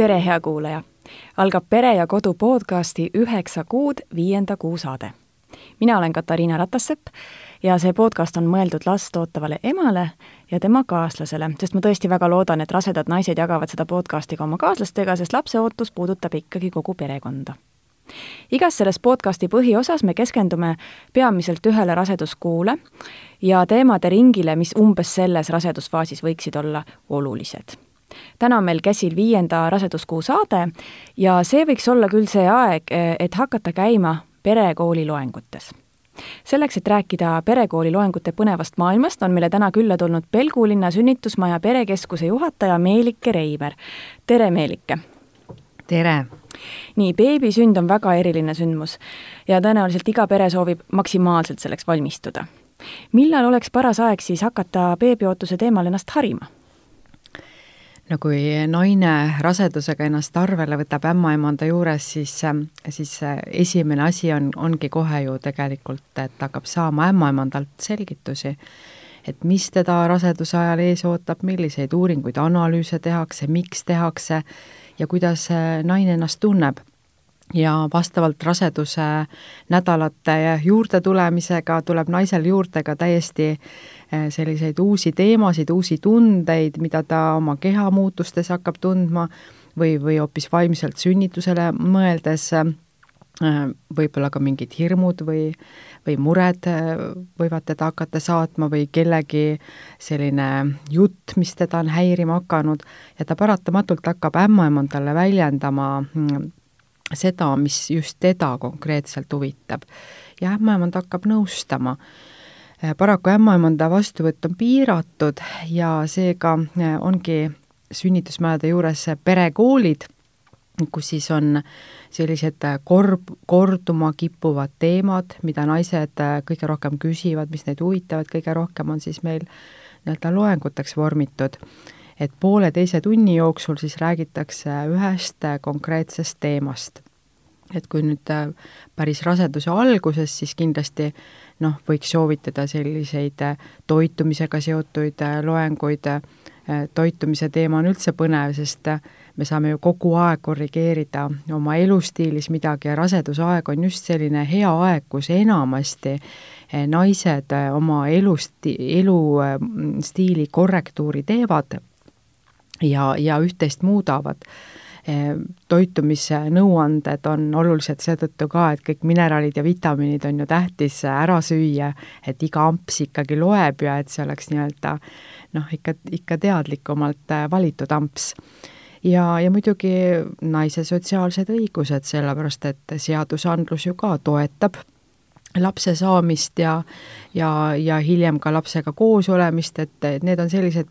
tere, hea kuulaja! algab Pere ja Kodu podcasti Üheksa kuud viienda kuu saade. mina olen Katariina Ratassepp ja see podcast on mõeldud last ootavale emale ja tema kaaslasele, sest ma tõesti väga loodan, et rasedad naised jagavad seda podcasti ka oma kaaslastega, sest lapse ootus puudutab ikkagi kogu perekonda igas selles podcasti põhiosas me keskendume peamiselt ühele raseduskuule ja teemade ringile, mis umbes selles rasedusfaasis võiksid olla olulised täna on meil käsil viienda raseduskuu saade ja see võiks olla küll see aeg, et hakata käima perekooli loengutes selleks, et rääkida perekooli loengute põnevast maailmast, on meile täna külla tulnud Pelgu linna sünnitusmaja perekeskuse juhataja Meelike Reimer. tere, Meelike! tere! nii, beebisünd on väga eriline sündmus ja tõenäoliselt iga pere soovib maksimaalselt selleks valmistuda. millal oleks paras aeg siis hakata beebiootuse teemal ennast harima? No kui naine rasedusega ennast arvele võtab ämmaemanda juures, siis, siis esimene asi on, ongi kohe ju tegelikult, et hakkab saama ämmaemandalt selgitusi, et mis teda raseduse ajal ees ootab, milliseid uuringuid, analüüse tehakse, miks tehakse ja kuidas naine ennast tunneb. Ja vastavalt raseduse nädalate juurde tulemisega tuleb naisel juurde ka täiesti selliseid uusi teemasid, uusi tundeid, mida ta oma keha muutustes hakkab tundma või, või hoopis vaimselt sünnitusele mõeldes eh, võib-olla ka mingid hirmud või, või mured eh, võivad teda hakata saatma või kellegi selline jutt, mis teda on häirima hakanud ja ta paratamatult hakkab ämmaemandale väljendama mm, seda, mis just teda konkreetselt huvitab. ja ämmaemand hakkab nõustama Äh, paraku ämmaemanda vastuvõtt on piiratud ja seega äh, ongi sünnitusmajade juures perekoolid, kus siis on sellised äh, korb, korduma kippuvad teemad, mida naised kõige rohkem küsivad, mis neid huvitavad, kõige rohkem on siis meil nii-öelda loenguteks vormitud. et pooleteise tunni jooksul siis räägitakse ühest konkreetsest teemast. et kui nüüd päris raseduse alguses, siis kindlasti noh, võiks soovitada selliseid äh, toitumisega seotuid äh, loenguid, äh, toitumise teema on üldse põnev, sest me saame ju kogu aeg korrigeerida oma elustiilis midagi ja rasedusaeg on just selline hea aeg, kus enamasti naised oma elusti-, elustiili korrektuuri teevad ja, ja üht-teist muudavad toitumisnõuanded on olulised seetõttu ka, et kõik mineraalid ja vitamiinid on ju tähtis ära süüa, et iga amps ikkagi loeb ja et see oleks nii-öelda noh, ikka, ikka teadlikumalt valitud amps. Ja, ja muidugi naise sotsiaalsed õigused, sellepärast et seadusandlus ju ka toetab lapse saamist ja, ja, ja hiljem ka lapsega koos olemist, et need on sellised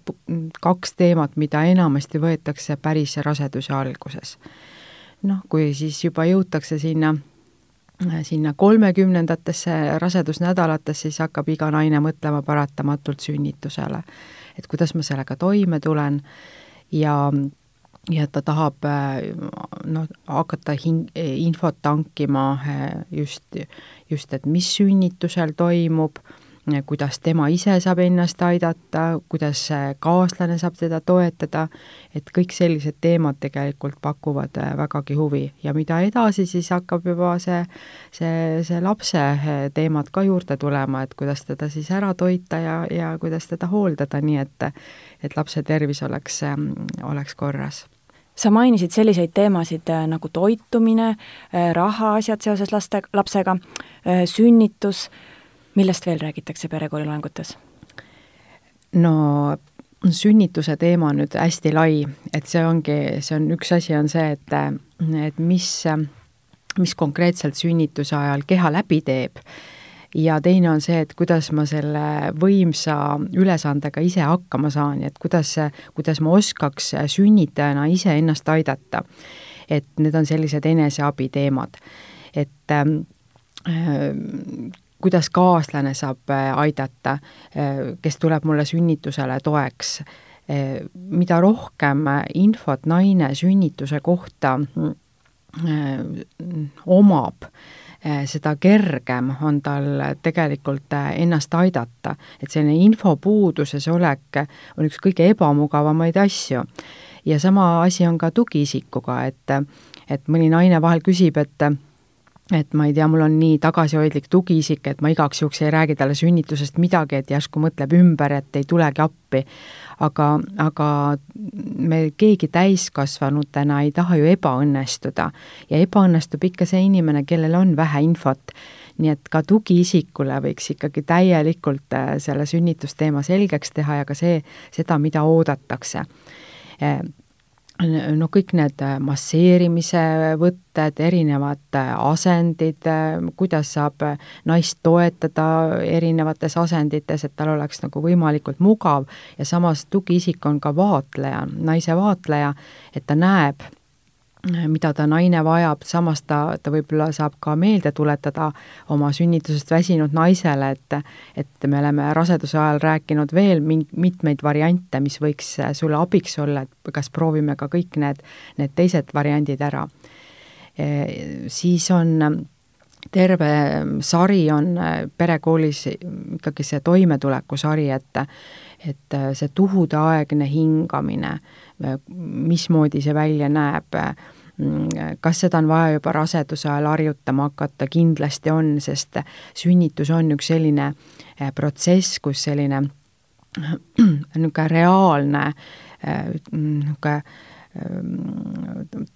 kaks teemat, mida enamasti võetakse päris raseduse alguses. noh, kui siis juba jõutakse sinna, sinna kolmekümnendatesse rasedusnädalatesse, siis hakkab iga naine mõtlema paratamatult sünnitusele. et kuidas ma sellega toime tulen ja ja ta tahab noh, hakata hin-, infot tankima just just, et mis sünnitusel toimub, kuidas tema ise saab ennast aidata, kuidas kaaslane saab teda toetada, et kõik sellised teemad tegelikult pakuvad äh, vägagi huvi. Ja mida edasi, siis hakkab juba see, see, see lapse äh, teemad ka juurde tulema, et kuidas teda siis ära toita ja, ja kuidas teda hooldada, nii et et lapse tervis oleks, ähm, oleks korras sa mainisid selliseid teemasid äh, nagu toitumine, äh, rahaasjad seoses laste, lapsega, äh, sünnitus, millest veel räägitakse perekooliloengutes? no sünnituse teema on nüüd hästi lai, et see ongi, see on, üks asi on see, et, et mis, mis konkreetselt sünnituse ajal keha läbi teeb ja teine on see, et kuidas ma selle võimsa ülesandega ise hakkama saan ja et kuidas, kuidas ma oskaks sünnitajana iseennast aidata. et need on sellised eneseabi teemad. et äh, kuidas kaaslane saab aidata, kes tuleb mulle sünnitusele toeks, mida rohkem infot naine sünnituse kohta äh, omab, Eh, seda kergem on tal tegelikult eh, ennast aidata. et selline infopuuduses olek on üks kõige ebamugavamaid asju. ja sama asi on ka tugiisikuga, et, et mõni naine vahel küsib, et et ma ei tea, mul on nii tagasihoidlik tugiisik, et ma igaks juhuks ei räägi talle sünnitusest midagi, et järsku mõtleb ümber, et ei tulegi appi. Aga, aga me keegi täiskasvanutena ei taha ju ebaõnnestuda. Ja ebaõnnestub ikka see inimene, kellel on vähe infot. Nii et ka tugiisikule võiks ikkagi täielikult äh, selle sünnitusteema selgeks teha ja ka see, seda, mida oodatakse. Äh, no kõik need äh, masseerimise võtted, erinevad äh, asendid, äh, kuidas saab naist toetada erinevates asendites, et tal oleks nagu võimalikult mugav. Ja samas tugiisik on ka vaatleja, naise vaatleja, et ta näeb mida ta naine vajab, samas ta, ta võib-olla saab ka meelde tuletada oma sünnitusest väsinud naisele, et et me oleme raseduse ajal rääkinud veel min-, mitmeid variante, mis võiks sulle abiks olla, et kas proovime ka kõik need, need teised variandid ära e,. Siis on terve sari on perekoolis ikkagi see toimetulekusari, et et see tuhudeaegne hingamine, mismoodi see välja näeb, kas seda on vaja juba raseduse ajal harjutama hakata, kindlasti on, sest sünnitus on üks selline eh, protsess, kus selline niisugune reaalne niisugune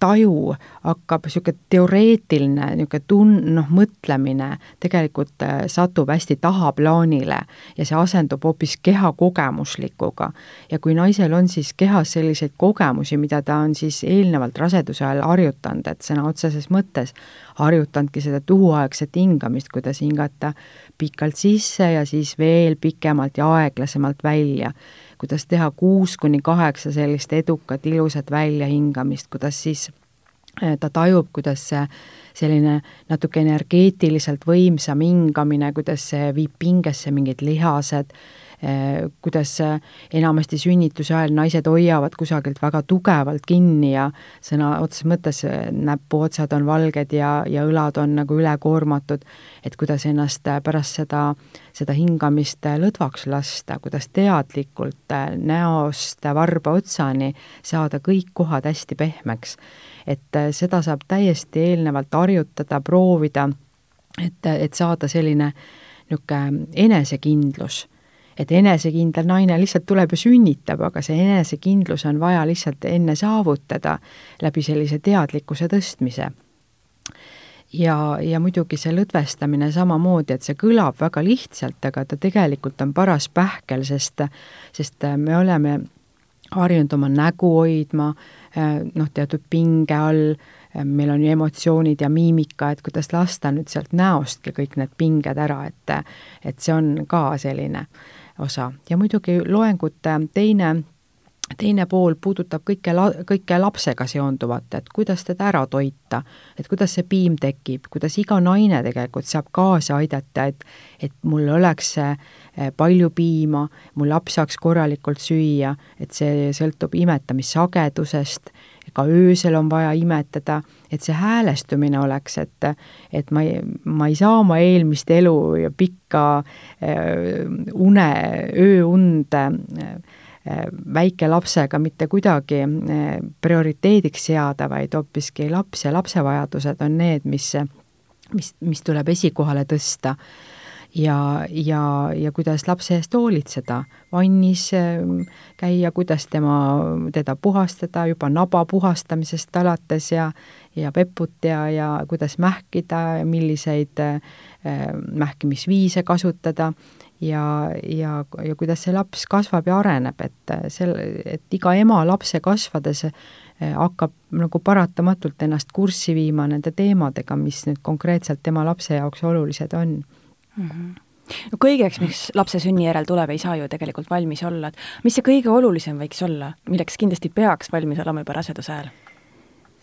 taju hakkab, niisugune teoreetiline niisugune tun-, noh, mõtlemine tegelikult äh, satub hästi tahaplaanile ja see asendub hoopis keha kogemuslikuga. ja kui naisel on siis kehas selliseid kogemusi, mida ta on siis eelnevalt raseduse ajal harjutanud, et sõna otseses mõttes harjutanudki seda tuhuaegset hingamist, kuidas hingata pikalt sisse ja siis veel pikemalt ja aeglasemalt välja kuidas teha kuus kuni kaheksa sellist edukat ilusat väljahingamist, kuidas siis eh, ta tajub, kuidas see selline natuke energeetiliselt võimsam hingamine, kuidas see viib pingesse mingid lihased, kuidas enamasti sünnituse ajal naised hoiavad kusagilt väga tugevalt kinni ja sõna otseses mõttes eh, näpuotsad on valged ja, ja õlad on nagu ülekoormatud, et kuidas ennast pärast seda, seda hingamist lõdvaks lasta, kuidas teadlikult näost varba otsani saada kõik kohad hästi pehmeks. et seda saab täiesti eelnevalt harjutada, proovida, et, et saada selline niisugune enesekindlus et enesekindel naine lihtsalt tuleb ja sünnitab, aga see enesekindlus on vaja lihtsalt enne saavutada läbi sellise teadlikkuse tõstmise. ja, ja muidugi see lõdvestamine samamoodi, et see kõlab väga lihtsalt, aga ta tegelikult on paras pähkel, sest, sest me oleme harjunud oma nägu hoidma, noh, teatud pinge all, meil on ju emotsioonid ja miimika, et kuidas lasta nüüd sealt näostki kõik need pinged ära, et et see on ka selline osa. Ja muidugi loengute teine teine pool puudutab kõike la-, kõike lapsega seonduvat, et kuidas teda ära toita, et kuidas see piim tekib, kuidas iga naine tegelikult saab kaasa aidata, et et mul oleks eh, palju piima, mu laps saaks korralikult süüa, et see sõltub imetamissagedusest, ka öösel on vaja imetada, et see häälestumine oleks, et et ma ei, ma ei saa oma eelmist elu ja pikka äh, une, ööund äh, väike lapsega mitte kuidagi äh, prioriteediks seada, vaid hoopiski laps ja lapse vajadused on need, mis, mis, mis tuleb esikohale tõsta ja, ja, ja kuidas lapse eest hoolitseda, vannis ähm, käia, kuidas tema, teda puhastada juba naba puhastamisest alates ja ja peput ja, ja kuidas mähkida, milliseid äh, mähkimisviise kasutada. Ja, ja, ja kuidas see laps kasvab ja areneb, et äh, sel, et iga ema lapse kasvades äh, hakkab nagu paratamatult ennast kurssi viima nende teemadega, mis nüüd konkreetselt tema lapse jaoks olulised on mm. -hmm no kõigeks, mis lapse sünni järel tuleb, ei saa ju tegelikult valmis olla, et mis see kõige olulisem võiks olla, milleks kindlasti peaks valmis olema juba raseduse ajal?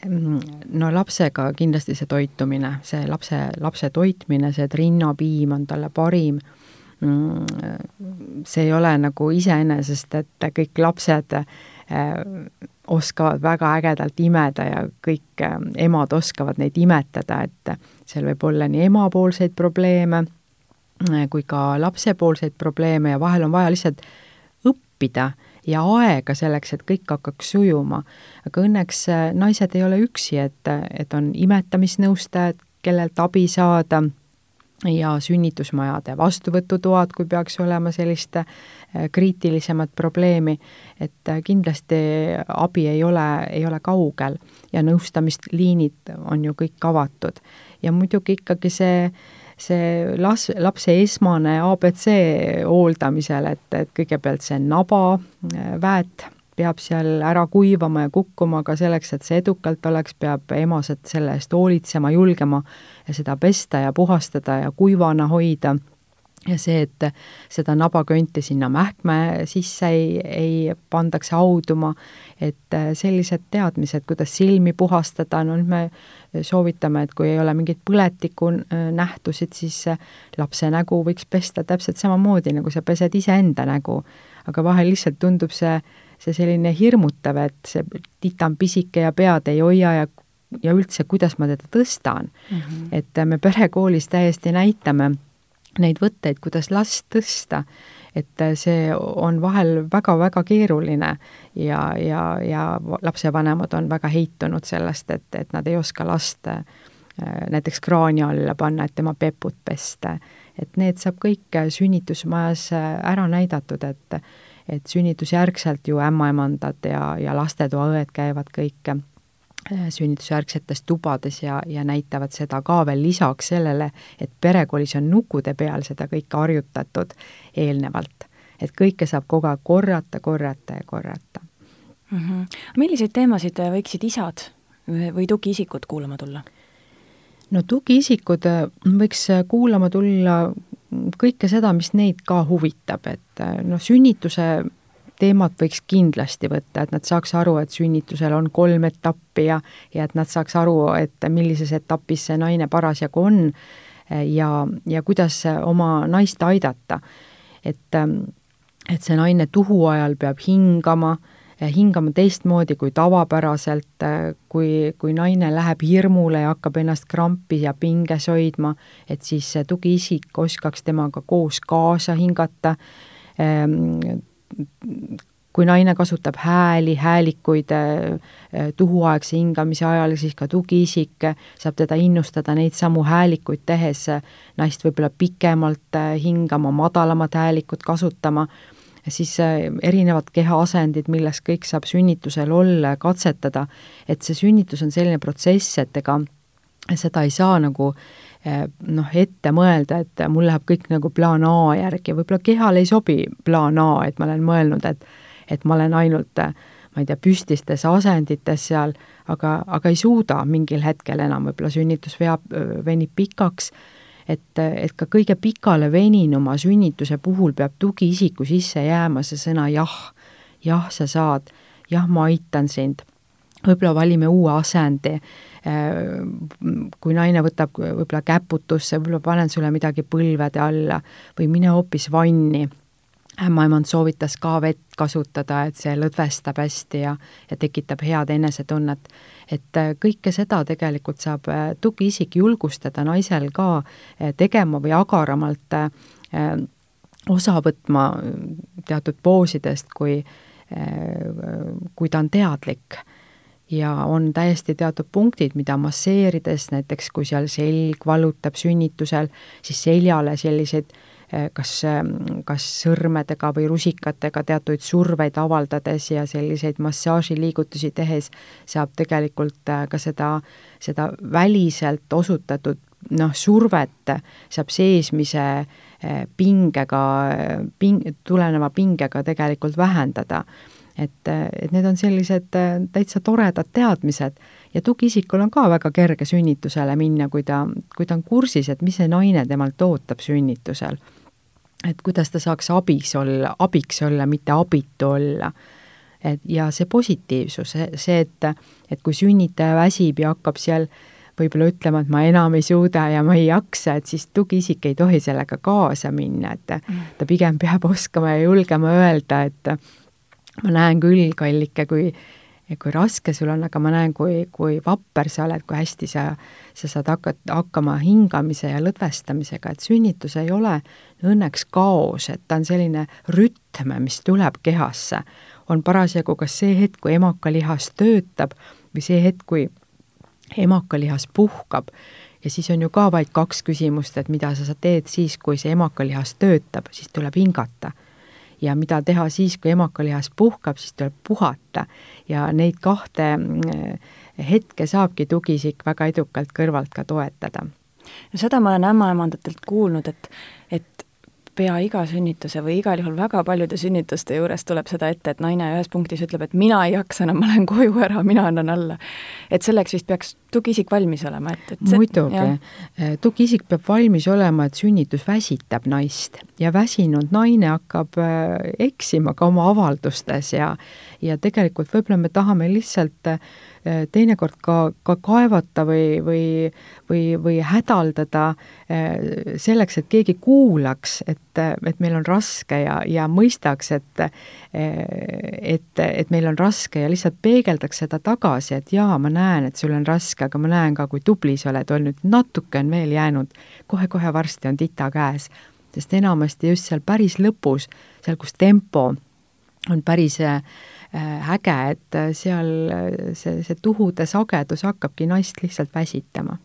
Mm, no lapsega kindlasti see toitumine, see lapse, lapse toitmine, see, et rinnapiim on talle parim, mm, see ei ole nagu iseenesest, et kõik lapsed äh, oskavad väga ägedalt imeda ja kõik äh, emad oskavad neid imetada, et seal võib olla nii emapoolseid probleeme kui ka lapsepoolseid probleeme ja vahel on vaja lihtsalt õppida ja aega selleks, et kõik hakkaks sujuma. aga õnneks äh, naised ei ole üksi, et, et on imetamisnõustajad, kellelt abi saada ja sünnitusmajade vastuvõtutoad, kui peaks olema sellist äh, kriitilisemat probleemi, et äh, kindlasti abi ei ole, ei ole kaugel ja nõustamisliinid on ju kõik avatud. ja muidugi ikkagi see see las-, lapse esmane abc hooldamisel, et, et kõigepealt see naba, äh, väet peab seal ära kuivama ja kukkuma, aga selleks, et see edukalt oleks, peab emased selle eest hoolitsema, julgema seda pesta ja puhastada ja kuivana hoida ja see, et seda nabakönti sinna mähkme sisse ei, ei pandaks hauduma, et sellised teadmised, kuidas silmi puhastada, no nüüd me soovitame, et kui ei ole mingeid põletiku nähtusid, siis lapse nägu võiks pesta täpselt samamoodi, nagu sa pesed iseenda nägu. aga vahel lihtsalt tundub see, see selline hirmutav, et see titt on pisike ja pead ei hoia ja ja üldse, kuidas ma teda tõstan mm. -hmm. et me perekoolis täiesti näitame neid võtteid, kuidas last tõsta, et see on vahel väga-väga keeruline ja, ja, ja lapsevanemad on väga heitunud sellest, et, et nad ei oska last äh, näiteks kraani alla panna, et tema peput pesta. et need saab kõik sünnitusmajas ära näidatud, et et sünnitusjärgselt ju ämmaemandad ja, ja lastetoaõed käivad kõik Äh, sünnitusjärgsetes tubades ja, ja näitavad seda ka veel lisaks sellele, et perekoolis on nukkude peal seda kõike harjutatud eelnevalt. et kõike saab kogu aeg korrata, korrata ja korrata mm. -hmm. milliseid teemasid võiksid isad või tugiisikud kuulama tulla? no tugiisikud äh, võiks kuulama tulla kõike seda, mis neid ka huvitab, et äh, noh, sünnituse teemat võiks kindlasti võtta, et nad saaks aru, et sünnitusel on kolm etappi ja ja et nad saaks aru, et millises etapis see naine parasjagu on ja, ja kuidas oma naist aidata. et, et see naine tuhu ajal peab hingama, hingama teistmoodi kui tavapäraselt, kui, kui naine läheb hirmule ja hakkab ennast krampis ja pinges hoidma, et siis tugiisik oskaks temaga koos kaasa hingata kui naine kasutab hääli, häälikuid äh, tuhuaegse hingamise ajal, siis ka tugiisik saab teda innustada neid samu häälikuid tehes naist võib-olla pikemalt äh, hingama, madalamat häälikut kasutama, siis äh, erinevad kehaasendid, milles kõik saab sünnitusel olla ja katsetada, et see sünnitus on selline protsess, et ega seda ei saa nagu Eh, noh, ette mõelda, et mul läheb kõik nagu plaan A järgi, võib-olla kehale ei sobi plaan A, et ma olen mõelnud, et et ma olen ainult ma ei tea, püstistes asendites seal, aga, aga ei suuda mingil hetkel enam, võib-olla sünnitus veab, venib pikaks, et, et ka kõige pikale veninuma sünnituse puhul peab tugiisiku sisse jääma see sõna jah, jah, sa saad, jah, ma aitan sind. võib-olla valime uue asendi kui naine võtab võib-olla käputusse, võib-olla panen sulle midagi põlvede alla või mine hoopis vanni. ämmaemand soovitas ka vett kasutada, et see lõdvestab hästi ja, ja tekitab head enesetunnet. et äh, kõike seda tegelikult saab äh, tugiisik julgustada naisel ka tegema või agaramalt osa võtma teatud poosidest, kui, kui ta on teadlik ja on täiesti teatud punktid, mida masseerides, näiteks kui seal selg valutab sünnitusel, siis seljale selliseid eh, kas, kas sõrmedega või rusikatega teatuid surveid avaldades ja selliseid massaažiliigutusi tehes saab tegelikult eh, ka seda, seda väliselt osutatud noh, survet saab seesmise eh, pingega, ping, tuleneva pingega tegelikult vähendada et, et need on sellised äh, täitsa toredad teadmised ja tugiisikul on ka väga kerge sünnitusele minna, kui ta, kui ta on kursis, et mis see naine temalt ootab sünnitusel. et kuidas ta saaks abis olla, abiks olla, mitte abitu olla. et ja see positiivsus, see, et, et kui sünnitaja väsib ja hakkab seal võib-olla ütlema, et ma enam ei suuda ja ma ei jaksa, et siis tugiisik ei tohi sellega kaasa minna, et mm. ta pigem peab oskama ja julgema öelda, et ma näen küll, kallike, kui kui raske sul on, aga ma näen, kui, kui vapper sa oled, kui hästi sa, sa saad hakata, hakkama hingamise ja lõdvestamisega, et sünnitus ei ole õnneks kaos, et ta on selline rütm, mis tuleb kehasse. on parasjagu kas see hetk, kui emakalihas töötab või see hetk, kui emakalihas puhkab ja siis on ju ka vaid kaks küsimust, et mida sa teed siis, kui see emakalihas töötab, siis tuleb hingata ja mida teha siis, kui emakalihas puhkab, siis tuleb puhata. ja neid kahte mm, hetke saabki tugisik väga edukalt kõrvalt ka toetada. no seda ma olen ämmaemandatelt kuulnud, et pea iga sünnituse või igal juhul väga paljude sünnituste juures tuleb seda ette, et naine ühes punktis ütleb, et mina ei jaksa enam, ma lähen koju ära, mina annan alla. et selleks vist peaks tugiisik valmis olema, et, et see, muidugi, äh, tugiisik peab valmis olema, et sünnitus väsitab naist. Ja väsinud naine hakkab äh, eksima ka oma avaldustes ja ja tegelikult võib-olla me tahame lihtsalt äh, Äh, teinekord ka, ka kaevata või, või, või, või hädaldada äh, selleks, et keegi kuulaks, et, et meil on raske ja, ja mõistaks, et äh, et, et meil on raske ja lihtsalt peegeldaks seda tagasi, et jaa, ma näen, et sul on raske, aga ma näen ka, kui tubli sa oled olnud, natuke on veel jäänud kohe,, kohe-kohe varsti on tita käes. sest enamasti just seal päris lõpus, seal, kus tempo on päris äh, Äh, äge, et äh, seal äh, see, see tuhude sagedus hakkabki naist lihtsalt väsitama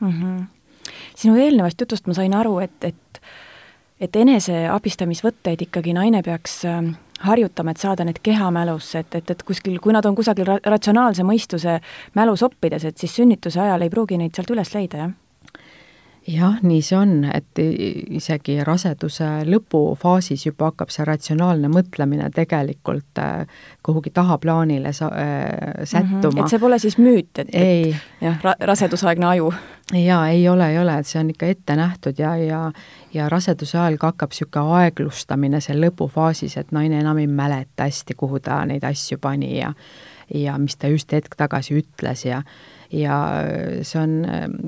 mm. -hmm. sinu eelnevast jutust ma sain aru, et, et et eneseabistamisvõtteid ikkagi naine peaks ähm, harjutama, et saada need kehamälusse, et, et, et kuskil, kui nad on kusagil ra ratsionaalse mõistuse mälus oppides, et siis sünnituse ajal ei pruugi neid sealt üles leida, jah? Jah, nii see on, et isegi raseduse lõpufaasis juba hakkab see ratsionaalne mõtlemine tegelikult äh, kuhugi tahaplaanile sa- äh,, sättuma mm. -hmm. et see pole siis müüt, et, et jah ra, rasedusaegne aju? jaa, ei ole, ei ole, et see on ikka ette nähtud ja, ja ja raseduse ajal ka hakkab niisugune aeglustamine seal lõpufaasis, et naine enam ei mäleta hästi, kuhu ta neid asju pani ja ja mis ta just hetk tagasi ütles ja ja see on,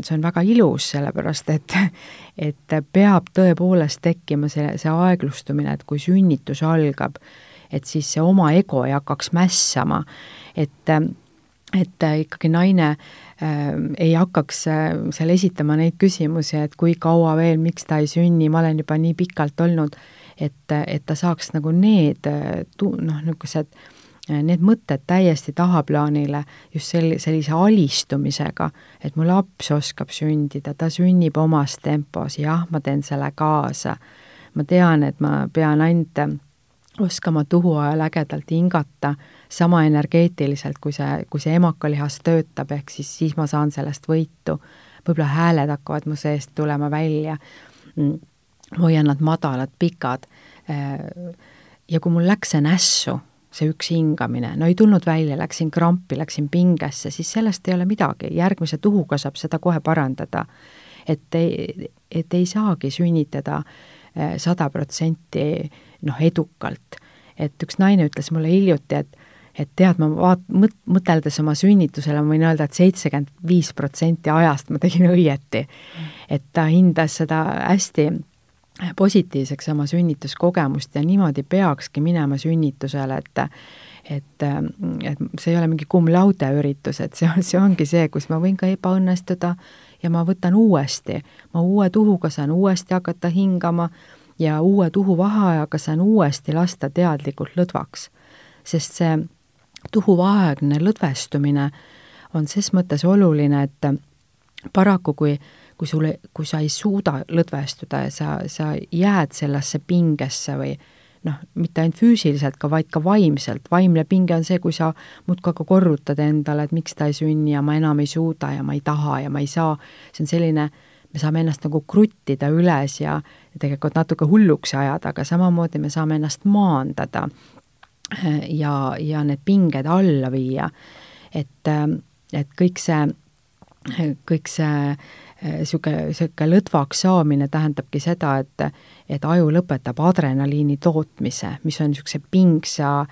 see on väga ilus, sellepärast et, et peab tõepoolest tekkima see, see aeglustumine, et kui sünnitus algab, et siis see oma ego ei hakkaks mässama, et, et ikkagi naine äh, ei hakkaks äh, seal esitama neid küsimusi, et kui kaua veel, miks ta ei sünni, ma olen juba nii pikalt olnud, et, et ta saaks nagu need tu-, noh, niisugused need mõtted täiesti tahaplaanile just sel-, sellise alistumisega, et mu laps oskab sündida, ta sünnib omas tempos, jah, ma teen selle kaasa. ma tean, et ma pean ainult oskama tuhu ajal ägedalt hingata, sama energeetiliselt, kui see, kui see emakalihas töötab, ehk siis, siis ma saan sellest võitu. võib-olla hääled hakkavad mu seest tulema välja, ma hoian nad madalad, pikad. ja kui mul läks see nässu see üks hingamine, no ei tulnud välja, läksin krampi, läksin pingesse, siis sellest ei ole midagi, järgmise tuhuga saab seda kohe parandada. et ei, et ei saagi sünnitada eh, sada protsenti noh, edukalt. et üks naine ütles mulle hiljuti, et et tead, ma vaat-, mõt-, mõteldes oma sünnitusele, ma võin öelda et, et seitsekümmend viis protsenti ajast ma tegin õieti. et ta hindas seda hästi positiivseks oma sünnituskogemust ja niimoodi peakski minema sünnitusele, et et, et see ei ole mingi cum laude üritus, et see on, see ongi see, kus ma võin ka ebaõnnestuda ja ma võtan uuesti, ma uue tuhuga saan uuesti hakata hingama ja uue tuhu vaheajaga saan uuesti lasta teadlikult lõdvaks. sest see tuhuvaheaegne lõdvestumine on ses mõttes oluline, et paraku, kui kui sulle, kui sa ei suuda lõdvestuda ja sa, sa jääd sellesse pingesse või noh, mitte ainult füüsiliselt ka, vaid ka vaimselt, vaimne pinge on see, kui sa muudkui aga korrutad endale, et miks ta ei sünni ja ma enam ei suuda ja ma ei taha ja ma ei saa, see on selline, me saame ennast nagu kruttida üles ja, tegelikult natuke hulluks ajada, aga samamoodi me saame ennast maandada ja, ja need pinged alla viia. et, et kõik see, kõik see niisugune, niisugune lõdvaks saamine tähendabki seda, et et aju lõpetab adrenaliini tootmise, mis on niisuguse pingsa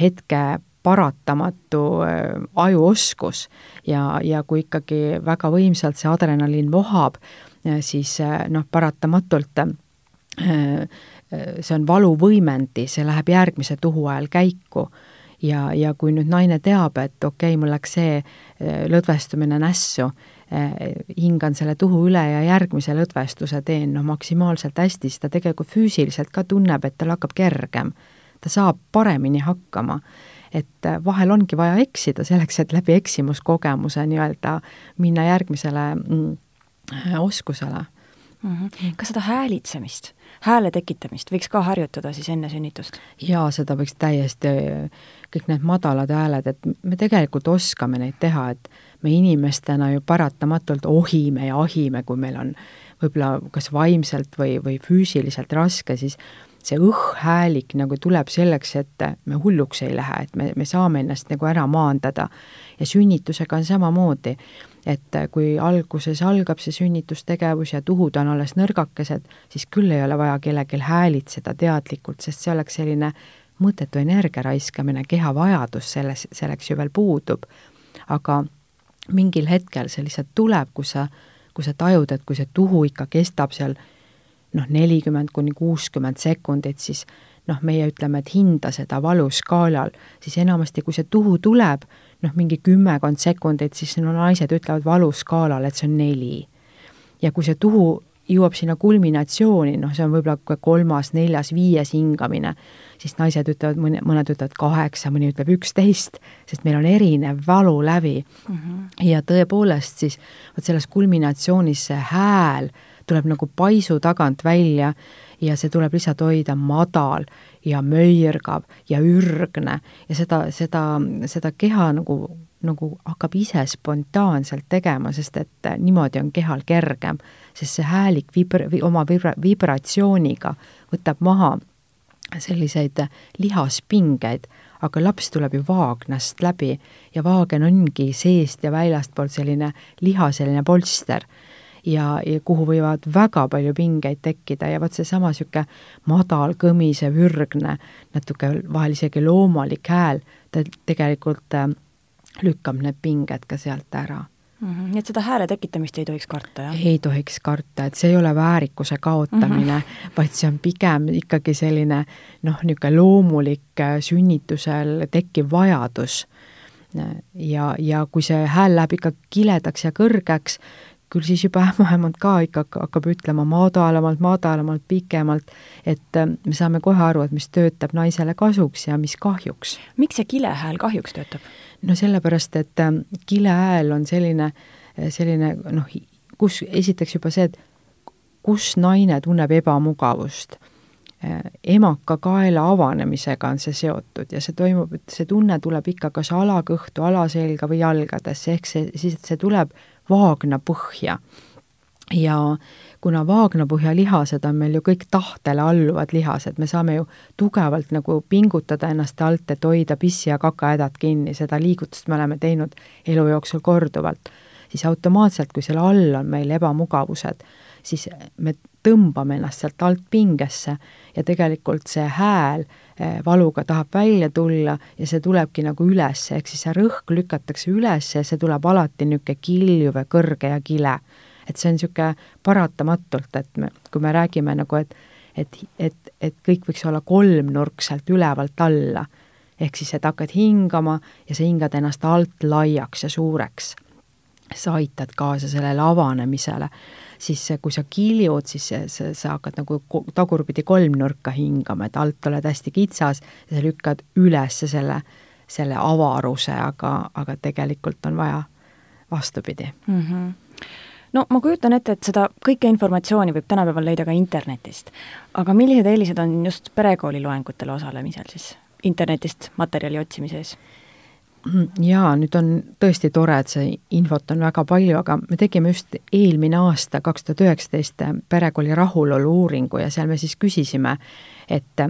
hetke paratamatu äh, ajuoskus. Ja, ja kui ikkagi väga võimsalt see adrenaliin vohab, siis noh, paratamatult see on valuvõimendi, see läheb järgmise tuhu ajal käiku. Ja, ja kui nüüd naine teab, et okei okay,, mul läks see lõdvestumine nässu, hingan selle tuhu üle ja järgmise lõdvestuse teen noh, maksimaalselt hästi, siis ta tegelikult füüsiliselt ka tunneb, et tal hakkab kergem. ta saab paremini hakkama. et äh, vahel ongi vaja eksida selleks, et läbi eksimuskogemuse nii-öelda minna järgmisele mm, äh, oskusele mm. -hmm. kas seda häälitsemist, hääle tekitamist võiks ka harjutada siis enne sünnitust? jaa, seda võiks täiesti, kõik need madalad hääled, et me tegelikult oskame neid teha, et me inimestena ju paratamatult ohime ja ahime, kui meil on võib-olla kas vaimselt või, või füüsiliselt raske, siis see õhhäälik nagu tuleb selleks, et me hulluks ei lähe, et me, me saame ennast nagu ära maandada. ja sünnitusega on samamoodi, et kui alguses algab see sünnitustegevus ja tuhud on alles nõrgakesed, siis küll ei ole vaja kellelgi häälitseda teadlikult, sest see oleks selline mõttetu energia raiskamine, keha vajadus selles, selleks ju veel puudub. aga mingil hetkel see lihtsalt tuleb, kus sa, kui sa tajud, et kui see tuhu ikka kestab seal noh, nelikümmend kuni kuuskümmend sekundit, siis noh, meie ütleme, et hinda seda valuskaalal, siis enamasti, kui see tuhu tuleb, noh, mingi kümmekond sekundit, siis no naised ütlevad valuskaalal, et see on neli. ja kui see tuhu jõuab sinna kulminatsiooni, noh, see on võib-olla kolmas, neljas, viies hingamine, siis naised ütlevad, mõne, mõned ütlevad kaheksa, mõni ütleb üksteist, sest meil on erinev valulävi mm. -hmm. ja tõepoolest siis vot selles kulminatsioonis see hääl tuleb nagu paisu tagant välja ja see tuleb lihtsalt hoida madal ja möirgav ja ürgne ja seda, seda, seda keha nagu nagu hakkab ise spontaanselt tegema, sest et niimoodi on kehal kergem, sest see häälik vibra-, oma vibra-, vibratsiooniga võtab maha selliseid lihaspingeid, aga laps tuleb ju vaagnast läbi ja vaagen ongi seest ja väljastpoolt selline lihaseline polster. Ja, ja kuhu võivad väga palju pingeid tekkida ja vot seesama niisugune madal, kõmisev, ürgne, natuke vahel isegi loomalik hääl, ta tegelikult äh, lükkab need pinged ka sealt ära mm. -hmm. nii et seda hääle tekitamist ei tohiks karta, jah? ei tohiks karta, et see ei ole väärikuse kaotamine mm, -hmm. vaid see on pigem ikkagi selline noh, niisugune loomulik äh, sünnitusel tekkiv vajadus. ja, ja kui see hääl läheb ikka kiledaks ja kõrgeks, küll siis juba ämmaemand ka ikka hakkab ütlema madalamalt, madalamalt, pikemalt, et äh, me saame kohe aru, et mis töötab naisele kasuks ja mis kahjuks. miks see kilehääl kahjuks töötab? no sellepärast, et äh, kilehääl on selline, äh, selline noh, kus esiteks juba see, et kus naine tunneb ebamugavust emaka kaela avanemisega on see seotud ja see toimub, et see tunne tuleb ikka kas alakõhtu, alaselga või jalgadesse, ehk see, siis see tuleb vaagnapõhja. ja kuna vaagnapõhja lihased on meil ju kõik tahtele alluvad lihased, me saame ju tugevalt nagu pingutada ennast alt, et hoida pissi ja kakahädad kinni, seda liigutust me oleme teinud elu jooksul korduvalt, siis automaatselt, kui selle all on meil ebamugavused, siis me tõmbame ennast sealt alt pingesse ja tegelikult see hääl valuga tahab välja tulla ja see tulebki nagu üles, ehk siis see rõhk lükatakse üles ja see tuleb alati niisugune kiljuv ja kõrge ja kile. et see on niisugune paratamatult, et me, kui me räägime nagu, et et, et, et kõik võiks olla kolmnurkselt ülevalt alla, ehk siis, et hakkad hingama ja sa hingad ennast alt laiaks ja suureks. sa aitad kaasa sellele avanemisele siis kui sa kiljud, siis sa, sa hakkad nagu tagurpidi kolmnurka hingama, et alt oled hästi kitsas ja sa lükkad üles selle selle avaruse, aga, aga tegelikult on vaja vastupidi mm. -hmm no ma kujutan ette, et seda kõike informatsiooni võib tänapäeval leida ka internetist. aga millised eelised on just perekooli loengutel osalemisel siis internetist materjali otsimises? Jaa, nüüd on tõesti tore, et see infot on väga palju, aga me tegime just eelmine aasta, kaks tuhat üheksateist, perekooli rahulolu uuringu ja seal me siis küsisime, et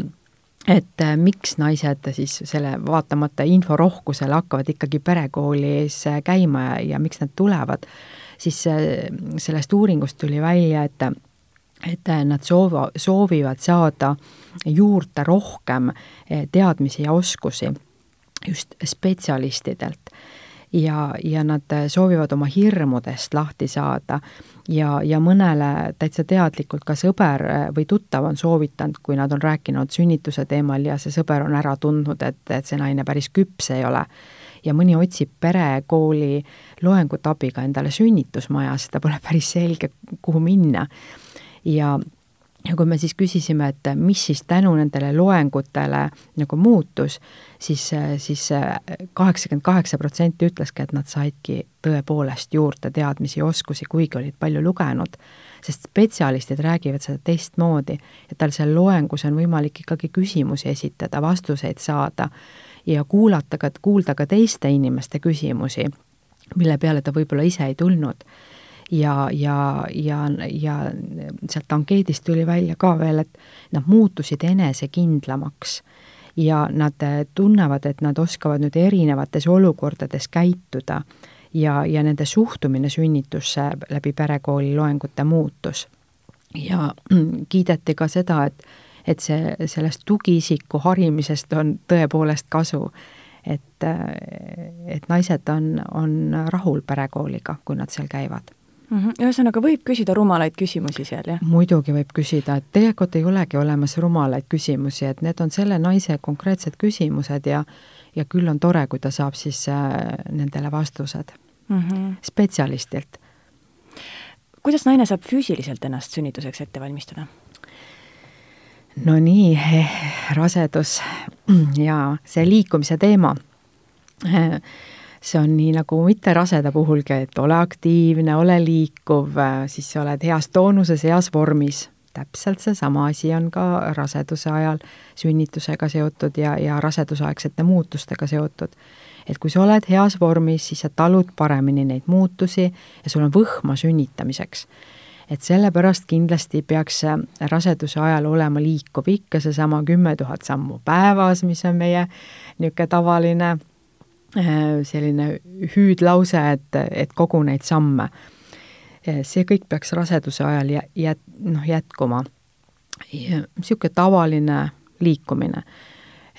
et miks naised siis selle, vaatamata inforohkusele, hakkavad ikkagi perekoolis käima ja, ja miks nad tulevad, siis sellest uuringust tuli välja, et et nad soova, soovivad saada juurde rohkem teadmisi ja oskusi just spetsialistidelt. ja, ja nad soovivad oma hirmudest lahti saada ja, ja mõnele täitsa teadlikult ka sõber või tuttav on soovitanud, kui nad on rääkinud sünnituse teemal ja see sõber on ära tundnud, et, et see naine päris küps ei ole ja mõni otsib perekooli loengute abiga endale sünnitusmaja, sest ta pole päris selge, kuhu minna. ja ja kui me siis küsisime, et mis siis tänu nendele loengutele nagu muutus, siis, siis kaheksakümmend kaheksa protsenti ütleski, et nad saidki tõepoolest juurde teadmisi ja oskusi, kuigi olid palju lugenud. sest spetsialistid räägivad seda teistmoodi, et tal seal loengus on võimalik ikkagi küsimusi esitada, vastuseid saada ja kuulata ka, kuulda ka teiste inimeste küsimusi, mille peale ta võib-olla ise ei tulnud ja, ja, ja, ja sealt ankeedist tuli välja ka veel, et nad muutusid enesekindlamaks ja nad tunnevad, et nad oskavad nüüd erinevates olukordades käituda ja, ja nende suhtumine sünnitusse läbi perekooli loengute muutus. ja kiideti ka seda, et, et see, sellest tugiisiku harimisest on tõepoolest kasu. et, et naised on, on rahul perekooliga, kui nad seal käivad mm -hmm.. ühesõnaga, võib küsida rumalaid küsimusi seal, jah? muidugi võib küsida, et tegelikult ei olegi olemas rumalaid küsimusi, et need on selle naise konkreetsed küsimused ja ja küll on tore, kui ta saab siis äh, nendele vastused mm -hmm. spetsialistilt. kuidas naine saab füüsiliselt ennast sünnituseks ette valmistada? no nii, rasedus ja see liikumise teema see on nii nagu mitte raseda puhulgi, et ole aktiivne, ole liikuv, siis sa oled heas toonuses, heas vormis. täpselt seesama asi on ka raseduse ajal sünnitusega seotud ja, ja rasedusaegsete muutustega seotud. et kui sa oled heas vormis, siis sa talud paremini neid muutusi ja sul on võhma sünnitamiseks et sellepärast kindlasti peaks raseduse ajal olema liikuv ikka seesama kümme tuhat sammu päevas, mis on meie niisugune tavaline selline hüüdlause, et, et kogu neid samme. Äh, see kõik peaks raseduse ajal jä-, jät-, noh, jätkuma. niisugune tavaline liikumine.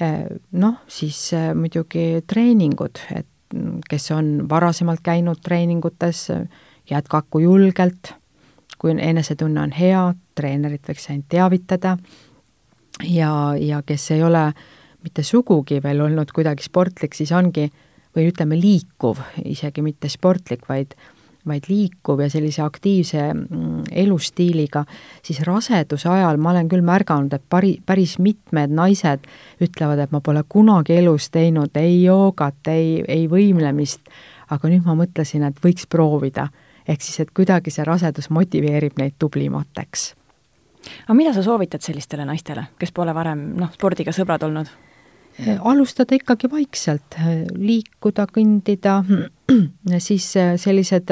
Äh, noh, siis muidugi treeningud, et kes on varasemalt käinud treeningutes, jätkaku julgelt, kui enesetunne on hea, treenerit võiks ainult teavitada ja, ja kes ei ole mitte sugugi veel olnud kuidagi sportlik, siis ongi äh, või ütleme, liikuv, isegi mitte sportlik, vaid vaid liikuv ja sellise aktiivse mm, elustiiliga, siis raseduse ajal ma olen küll märganud, et pari, päris mitmed naised ütlevad, et ma pole kunagi elus teinud ei joogat, ei, ei võimlemist, aga nüüd ma mõtlesin, et võiks proovida. ehk siis, et kuidagi see rasedus motiveerib neid tublimateks. aga mida sa soovitad sellistele naistele, kes pole varem noh, spordiga sõbrad olnud? Äh, alustada ikkagi vaikselt, äh, liikuda, kõndida, siis äh, sellised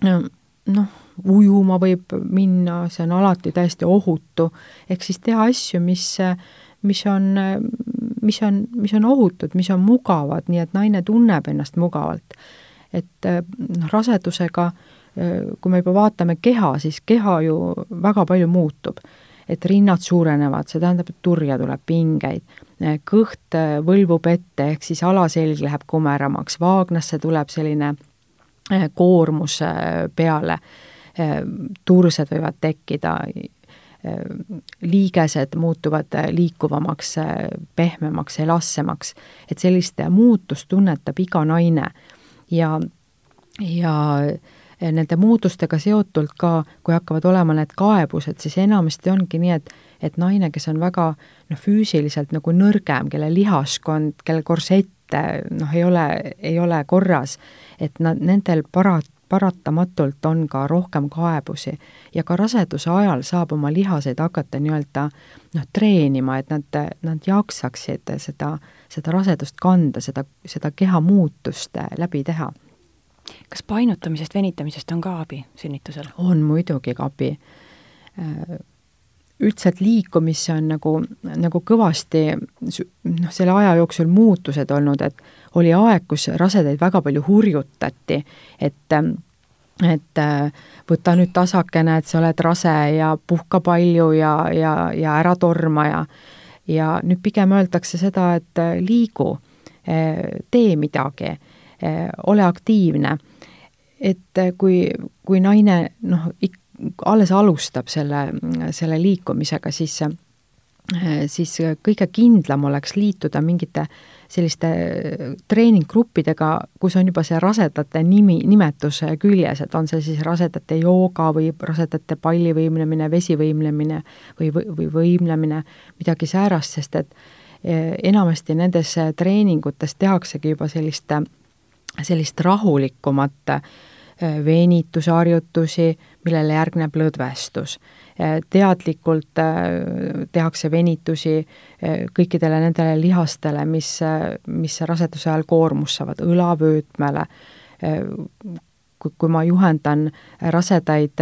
noh, ujuma võib minna, see on alati täiesti ohutu, ehk siis teha asju, mis, mis on, mis on, mis on ohutud, mis on mugavad, nii et naine tunneb ennast mugavalt. et noh, rasedusega, kui me juba vaatame keha, siis keha ju väga palju muutub et rinnad suurenevad, see tähendab, et turja tuleb pingeid, kõht äh, võlvub ette, ehk siis alaselg läheb kumeramaks, vaagnasse tuleb selline äh, koormus äh, peale, tursed võivad tekkida, liigesed muutuvad liikuvamaks, pehmemaks, elastsemaks, et sellist muutust tunnetab iga naine. Ja, ja nende muutustega seotult ka, kui hakkavad olema need kaebused, siis enamasti ongi nii, et et naine, kes on väga noh, füüsiliselt nagu nõrgem, kelle lihaskond, kelle korsett noh, ei ole, ei ole korras, et nad, nendel para-, paratamatult on ka rohkem kaebusi ja ka raseduse ajal saab oma lihaseid hakata nii-öelda noh, treenima, et nad, nad jaksaksid seda, seda rasedust kanda, seda, seda keha muutust läbi teha. Kas painutamisest, venitamisest on ka abi sünnitusel? on muidugi abi. üldiselt liikumisse on nagu, nagu kõvasti noh, selle aja jooksul muutused olnud, et oli aeg, kus rasedaid väga palju hurjutati, et et võta nüüd tasakene, et sa oled rase ja puhka palju ja, ja, ja ära torma ja ja nüüd pigem öeldakse seda, et liigu, tee midagi, ole aktiivne. et kui, kui naine noh, alles alustab selle, selle liikumisega, siis siis kõige kindlam oleks liituda mingite selliste treeninggruppidega, kus on juba see rasedate nimi, nimetus küljes, et on see siis rasedate jooga või rasedate pallivõimlemine, vesivõimlemine või, või võimlemine, midagi säärast, sest et enamasti nendes treeningutes tehaksegi juba sellist, sellist rahulikumat eh, venitusharjutusi, millele järgneb lõdvestus. Äh, teadlikult äh, tehakse venitusi äh, kõikidele nendele lihastele, mis, mis raseduse ajal koormust saavad, õlavöötmele, kui, kui ma juhendan rasedaid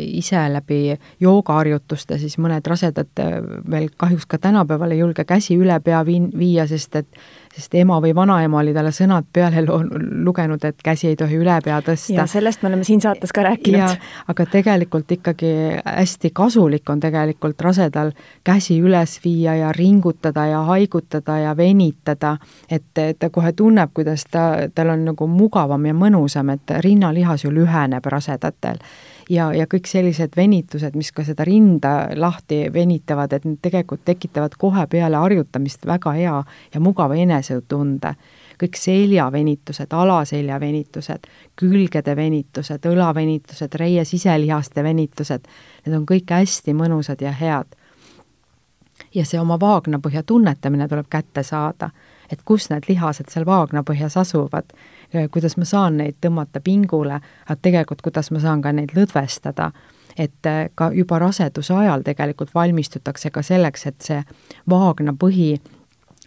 ise läbi joogaharjutuste, siis mõned rasedad veel kahjuks ka tänapäeval ei julge käsi üle pea viin-, viia, sest et sest ema või vanaema oli talle sõnad peale lugenud, et käsi ei tohi üle pea tõsta. ja sellest me oleme siin saates ka rääkinud. aga tegelikult ikkagi hästi kasulik on tegelikult rasedal käsi üles viia ja ringutada ja haigutada ja venitada, et, et ta kohe tunneb, kuidas ta, tal on nagu mugavam ja mõnusam, et rinnalihas ju lüheneb rasedatel ja, ja kõik sellised venitused, mis ka seda rinda lahti venitavad, et need tegelikult tekitavad kohe peale harjutamist väga hea ja mugava enesetunde. kõik seljavenitused, alaselja venitused, külgede venitused, õlavenitused, reie siselihaste venitused, need on kõik hästi mõnusad ja head. ja see oma vaagnapõhja tunnetamine tuleb kätte saada, et kus need lihased seal vaagnapõhjas asuvad kuidas ma saan neid tõmmata pingule, aga tegelikult, kuidas ma saan ka neid lõdvestada. et äh, ka juba raseduse ajal tegelikult valmistutakse ka selleks, et see vaagna põhi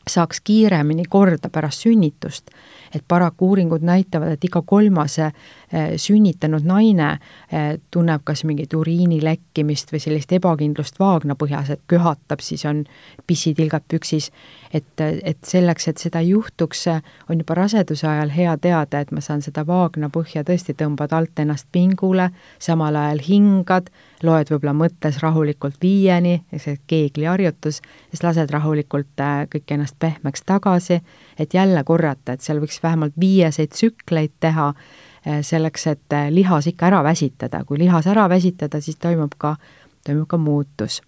saaks kiiremini korda pärast sünnitust et paraku uuringud näitavad, et iga kolmas sünnitanud naine eh, tunneb kas mingit uriini lekkimist või sellist ebakindlust vaagnapõhjas, et köhatab, siis on pissitilgad püksis. et, et selleks, et seda ei juhtuks, on juba raseduse ajal hea teada, et ma saan seda vaagnapõhja tõesti, tõmbad alt ennast pingule, samal ajal hingad, loed võib-olla mõttes rahulikult viieni, see keegliharjutus, siis lased rahulikult eh, kõik ennast pehmeks tagasi, et jälle korrata, et seal võiks vähemalt viieseid tsükleid teha eh, selleks, et eh, lihas ikka ära väsitada, kui lihas ära väsitada, siis toimub ka, toimub ka muutus.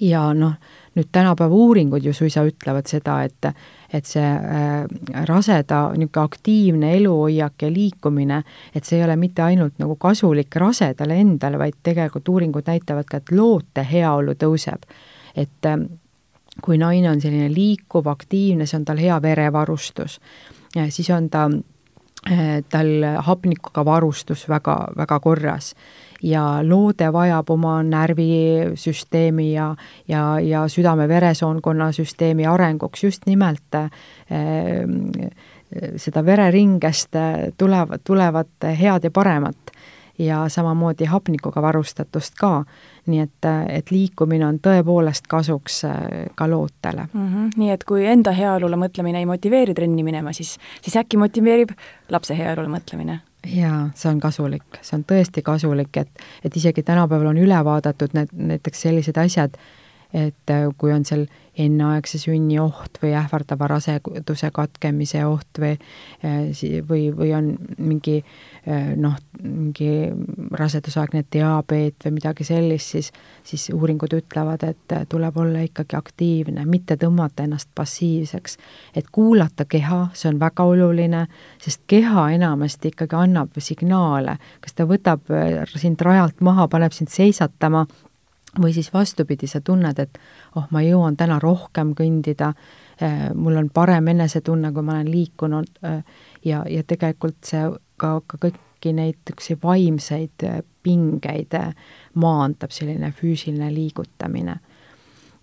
ja noh, nüüd tänapäeva uuringud ju suisa ütlevad seda, et et see äh, raseda niisugune aktiivne eluhoiak ja liikumine, et see ei ole mitte ainult nagu kasulik rasedale endale, vaid tegelikult uuringud näitavad ka, et loote heaolu tõuseb. et äh, kui naine on selline liikuv, aktiivne, see on tal hea verevarustus siis on ta, eh, tal hapnikuga varustus väga, väga korras ja loode vajab oma närvisüsteemi ja, ja, ja südame-veresoonkonna süsteemi arenguks just nimelt äh, seda vereringest tulevad, tulevad head ja paremat ja samamoodi hapnikuga varustatust ka nii et, et liikumine on tõepoolest kasuks äh, ka lootele mm. -hmm. nii et kui enda heaolule mõtlemine ei motiveeri trenni minema, siis, siis äkki motiveerib lapse heaolule mõtlemine? jaa, see on kasulik, see on tõesti kasulik, et, et isegi tänapäeval on üle vaadatud need, näiteks sellised asjad, et äh, kui on seal enneaegse sünni oht või ähvardava raseduse katkemise oht või äh, või, või on mingi äh, noh, mingi rasedusaegne diabeet või midagi sellist, siis siis uuringud ütlevad, et tuleb olla ikkagi aktiivne, mitte tõmmata ennast passiivseks. et kuulata keha, see on väga oluline, sest keha enamasti ikkagi annab signaale, kas ta võtab sind rajalt maha, paneb sind seisatama või siis vastupidi, sa tunned, et oh, ma jõuan täna rohkem kõndida, mul on parem enesetunne, kui ma olen liikunud ja, ja tegelikult see ka, ka kõiki neid niisuguseid vaimseid pingeid maandab, selline füüsiline liigutamine.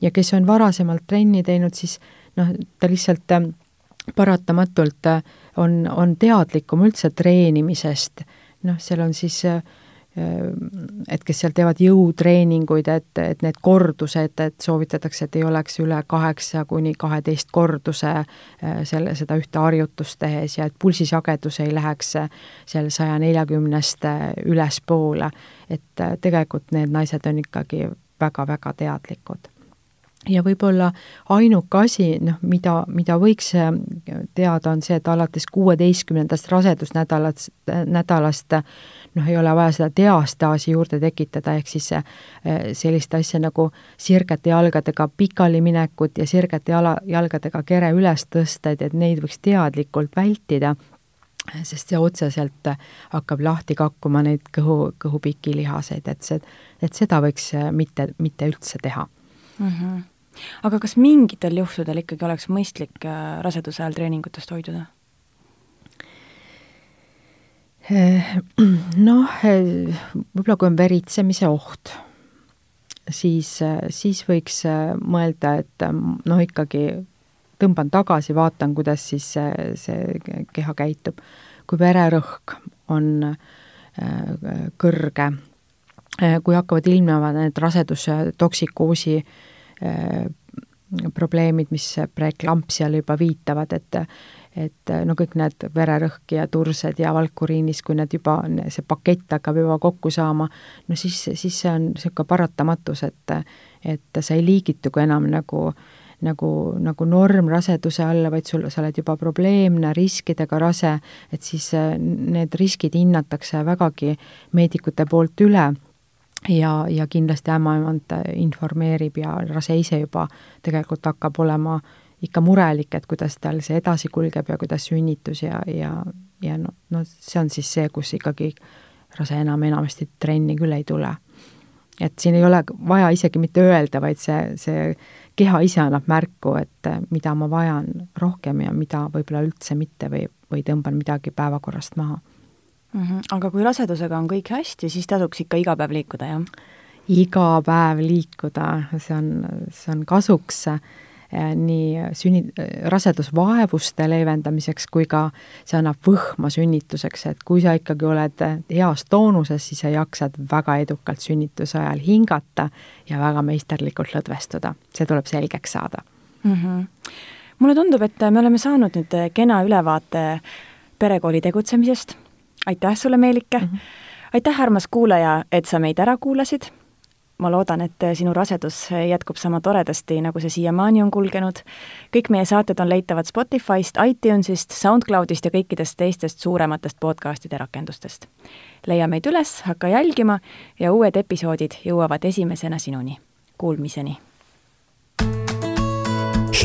ja kes on varasemalt trenni teinud, siis noh, ta lihtsalt paratamatult on, on teadlikum üldse treenimisest, noh, seal on siis äh, et kes seal teevad jõutreeninguid, et, et need kordused, et soovitatakse, et ei oleks üle kaheksa kuni kaheteist korduse äh, selle, seda ühte harjutust tehes ja et pulsisagedus ei läheks seal saja neljakümnest ülespoole. et äh, tegelikult need naised on ikkagi väga-väga teadlikud ja võib-olla ainuke asi, noh, mida, mida võiks äh, teada, on see, et alates kuueteistkümnendast rasedusnädalast, nädalast noh, ei ole vaja seda diastaasi juurde tekitada, ehk siis äh, sellist asja nagu sirgete jalgadega pikali minekut ja sirgete jala, jalgadega kere üles tõsta, et, et neid võiks teadlikult vältida, sest see otseselt hakkab lahti kakkuma neid kõhu, kõhupikilihaseid, et see, et seda võiks äh, mitte, mitte üldse teha mm. -hmm aga kas mingitel juhtudel ikkagi oleks mõistlik äh, raseduse ajal treeningutest hoiduda? Eh, noh, eh, võib-olla kui on veritsemise oht, siis, eh, siis võiks mõelda, et noh, ikkagi tõmban tagasi, vaatan, kuidas siis see, see keha käitub. kui vererõhk on kõrge, kui hakkavad ilmnema need raseduse toksikoosi Äh, probleemid, mis preeklampsiale juba viitavad, et et no kõik need vererõhk ja tursed ja valkuriinis, kui need juba, see pakett hakkab juba kokku saama, no siis, siis see on niisugune paratamatus, et et sa ei liigitugi enam nagu nagu, nagu normraseduse alla, vaid sul, sa oled juba probleemne, riskidega rase, et siis need riskid hinnatakse vägagi meedikute poolt üle ja, ja kindlasti ämmaemand informeerib ja rase ise juba tegelikult hakkab olema ikka murelik, et kuidas tal see edasi kulgeb ja kuidas sünnitus ja, ja, ja no, no see on siis see, kus ikkagi rase enam enamasti trenni küll ei tule. et siin ei ole vaja isegi mitte öelda, vaid see, see keha ise annab märku, et mida ma vajan rohkem ja mida võib-olla üldse mitte või, või tõmban midagi päevakorrast maha mm. -hmm. aga kui rasedusega on kõik hästi, siis tasuks ikka iga päev liikuda, jah? iga päev liikuda, see on, see on kasuks eh, nii sünni-, rasedusvaevuste leevendamiseks kui ka see annab võhma sünnituseks, et kui sa ikkagi oled heas toonuses, siis sa jaksad väga edukalt sünnituse ajal hingata ja väga meisterlikult lõdvestuda. see tuleb selgeks saada mm. -hmm. mulle tundub, et me oleme saanud nüüd kena ülevaate perekooli tegutsemisest aitäh sulle, Meelike mm! -hmm. aitäh, armas kuulaja, et sa meid ära kuulasid. ma loodan, et sinu rasedus jätkub sama toredasti, nagu see siiamaani on kulgenud. kõik meie saated on leitavad Spotify'st, iTunes'ist, SoundCloud'ist ja kõikidest teistest suurematest podcast'ide rakendustest. leia meid üles, hakka jälgima ja uued episoodid jõuavad esimesena sinuni. Kuulmiseni!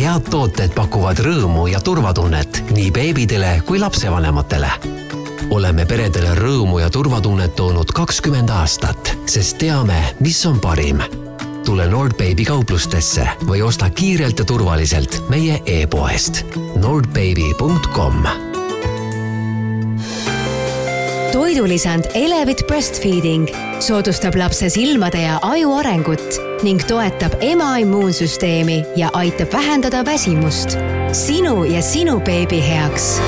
head tooted pakuvad rõõmu ja turvatunnet nii beebidele kui lapsevanematele oleme peredele rõõmu ja turvatunnet toonud kakskümmend aastat, sest teame, mis on parim. tule Nordbaby kauplustesse või osta kiirelt ja turvaliselt meie e-poest nordbaby.com toidulisand Elevit Breastfeeding soodustab lapse silmade ja aju arengut ning toetab ema immuunsüsteemi ja aitab vähendada väsimust. sinu ja sinu beebi heaks